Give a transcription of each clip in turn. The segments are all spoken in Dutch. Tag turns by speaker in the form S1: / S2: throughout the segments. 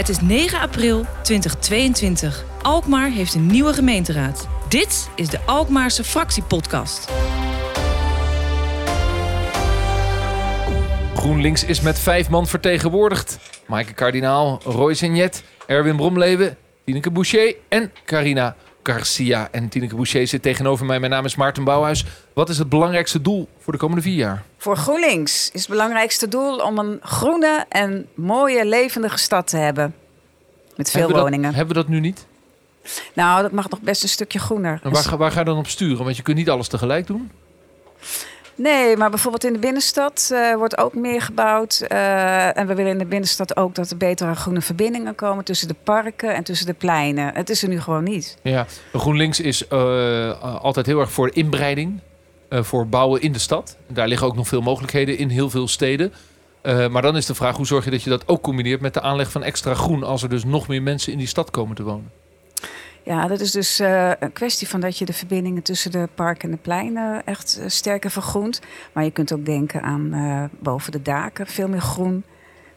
S1: Het is 9 april 2022. Alkmaar heeft een nieuwe gemeenteraad. Dit is de Alkmaarse fractiepodcast.
S2: GroenLinks is met vijf man vertegenwoordigd. Maaike Kardinaal, Roy Signet, Erwin Bromleven, Tineke Boucher en Carina Garcia. En Tineke Boucher zit tegenover mij. Mijn naam is Maarten Bouwhuis. Wat is het belangrijkste doel voor de komende vier jaar?
S3: Voor GroenLinks is het belangrijkste doel om een groene en mooie, levendige stad te hebben. Met veel
S2: hebben
S3: woningen.
S2: Dat, hebben we dat nu niet?
S3: Nou, dat mag nog best een stukje groener.
S2: En waar, waar ga je dan op sturen? Want je kunt niet alles tegelijk doen.
S3: Nee, maar bijvoorbeeld in de binnenstad eh, wordt ook meer gebouwd. Eh, en we willen in de binnenstad ook dat er betere groene verbindingen komen tussen de parken en tussen de pleinen. Het is er nu gewoon niet.
S2: Ja, GroenLinks is eh, altijd heel erg voor inbreiding. voor bouwen in de stad. Daar liggen ook nog veel mogelijkheden in heel veel steden. Maar dan is de vraag, hoe zorg je dat je dat ook combineert met de aanleg van extra groen... als er dus nog meer mensen in die stad komen te wonen?
S3: Ja, dat is dus eh, een kwestie van dat je de verbindingen tussen de parken en de pleinen echt eh, sterker vergroent. Maar je kunt ook denken aan eh, boven de daken veel meer groen.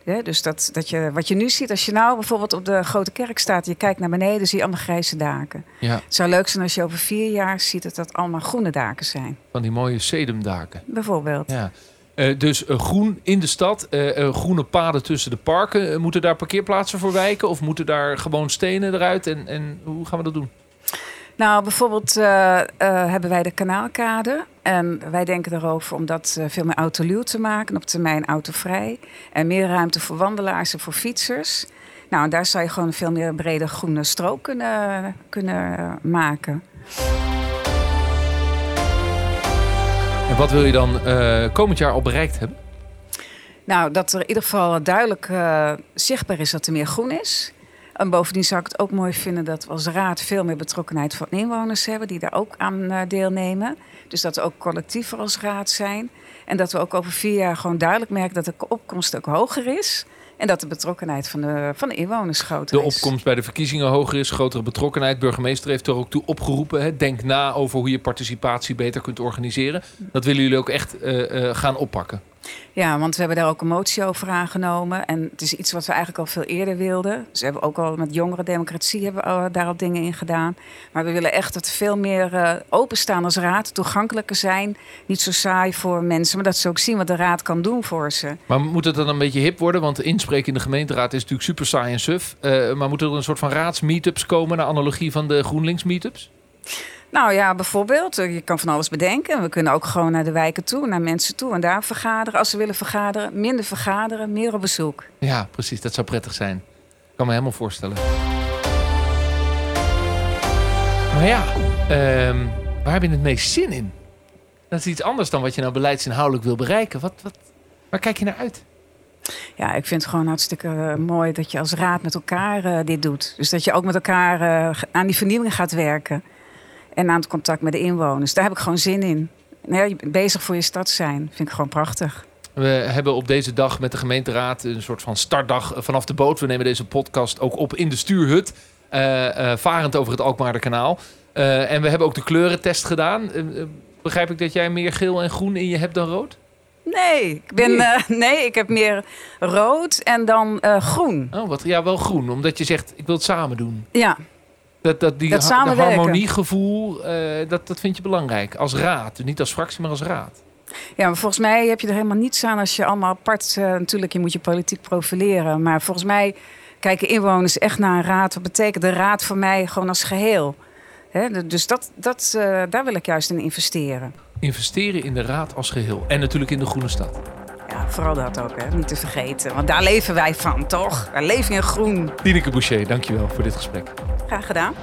S3: Ja, dus dat, dat je, wat je nu ziet, als je nou bijvoorbeeld op de Grote Kerk staat... je kijkt naar beneden, zie je allemaal grijze daken.
S2: Ja,
S3: Het zou leuk zijn als je over vier jaar ziet dat dat allemaal groene daken zijn.
S2: van die mooie sedumdaken.
S3: Bijvoorbeeld.
S2: Ja. Eh, dus eh, groen in de stad, eh, groene paden tussen de parken. Moeten daar parkeerplaatsen voor wijken? Of moeten daar gewoon stenen eruit? En, en hoe gaan we dat doen?
S3: Nou, bijvoorbeeld hebben wij de kanaalkade. En wij denken erover om dat veel meer autoluw te maken. en Op termijn autovrij. En meer ruimte voor wandelaars en voor fietsers. Nou, en daar zou je gewoon veel meer brede groene strook kunnen, kunnen maken.
S2: Wat wil je dan eh, komend jaar al bereikt hebben?
S3: Nou, dat er in ieder geval duidelijk eh, zichtbaar is dat er meer groen is. En bovendien zou ik het ook mooi vinden dat we als raad veel meer betrokkenheid van inwoners hebben, die daar ook aan eh, deelnemen. Dus dat we ook collectiever als raad zijn. En dat we ook over vier jaar gewoon duidelijk merken dat de opkomst ook hoger is. En dat de betrokkenheid van de, van de inwoners groter
S2: De
S3: is.
S2: opkomst bij de verkiezingen hoger is, grotere betrokkenheid. Burgemeester heeft er ook toe opgeroepen. Hè. Denk na over hoe je participatie beter kunt organiseren. Dat willen jullie ook echt eh, eh, gaan oppakken.
S3: Ja, want we hebben daar ook een motie over aangenomen. En het is iets wat we eigenlijk al veel eerder wilden. Dus we hebben ook al met jongerendemocratie hebben we al daar al dingen in gedaan. Maar we willen echt dat veel meer eh, openstaan als raad, toegankelijker zijn. Niet zo saai voor mensen, maar dat ze ook zien wat de raad kan doen voor ze.
S2: Maar moet het dan een beetje hip worden? Want inspreken in de gemeenteraad is natuurlijk super saai en suf. Eh, maar moeten er een soort van raadsmeetups komen... naar analogie van de GroenLinks-meetups?
S3: Nou ja, bijvoorbeeld, eh, je kan van alles bedenken. We kunnen ook gewoon naar de wijken toe, naar mensen toe en daar vergaderen. Als ze willen vergaderen, minder vergaderen, meer op bezoek.
S2: Ja, precies. Dat zou prettig zijn. Ik kan me helemaal voorstellen. Maar ja, ehm, waar heb je het meest zin in? Dat is iets anders dan wat je nou beleidsinhoudelijk wil bereiken. Wat, wat, waar kijk je naar uit?
S3: Ja, ik vind het gewoon hartstikke eh, mooi dat je als raad met elkaar eh, dit doet. Dus dat je ook met elkaar aan die vernieuwing gaat werken. En aan het contact met de inwoners. Daar heb ik gewoon zin in. Nee, bent bezig voor je stad zijn. Vind ik gewoon prachtig.
S2: We hebben op deze dag met de gemeenteraad een soort van startdag vanaf de boot. We nemen deze podcast ook op in de stuurhut. eh, eh, varend over het Alkmaarderkanaal. Eh en we hebben ook de kleurentest gedaan. Begrijp ik dat jij meer geel en groen in je hebt dan rood?
S3: Nee, ik, ben,
S2: Nee.
S3: nee, ik heb meer rood en dan groen.
S2: Oh, wat, ja, wel groen. Omdat je zegt, ik wil het samen doen.
S3: Ja,
S2: Dat, dat, die
S3: Dat
S2: ha- harmoniegevoel, eh, dat, dat vind je belangrijk. Als raad. Niet als fractie, maar als raad.
S3: Ja, maar volgens mij heb je er helemaal niets aan als je allemaal apart... eh, natuurlijk, je moet je politiek profileren. Maar volgens mij kijken inwoners echt naar een raad. Wat betekent de raad voor mij gewoon als geheel? Dus dat, dat, eh, daar wil ik juist in investeren.
S2: Investeren in de raad als geheel. En natuurlijk in de groene stad.
S3: Ja, vooral dat ook, hè. niet te vergeten. Want daar leven wij van, toch? Wij leven in groen.
S2: Tineke Boucher, dankjewel voor dit gesprek.
S3: Graag gedaan.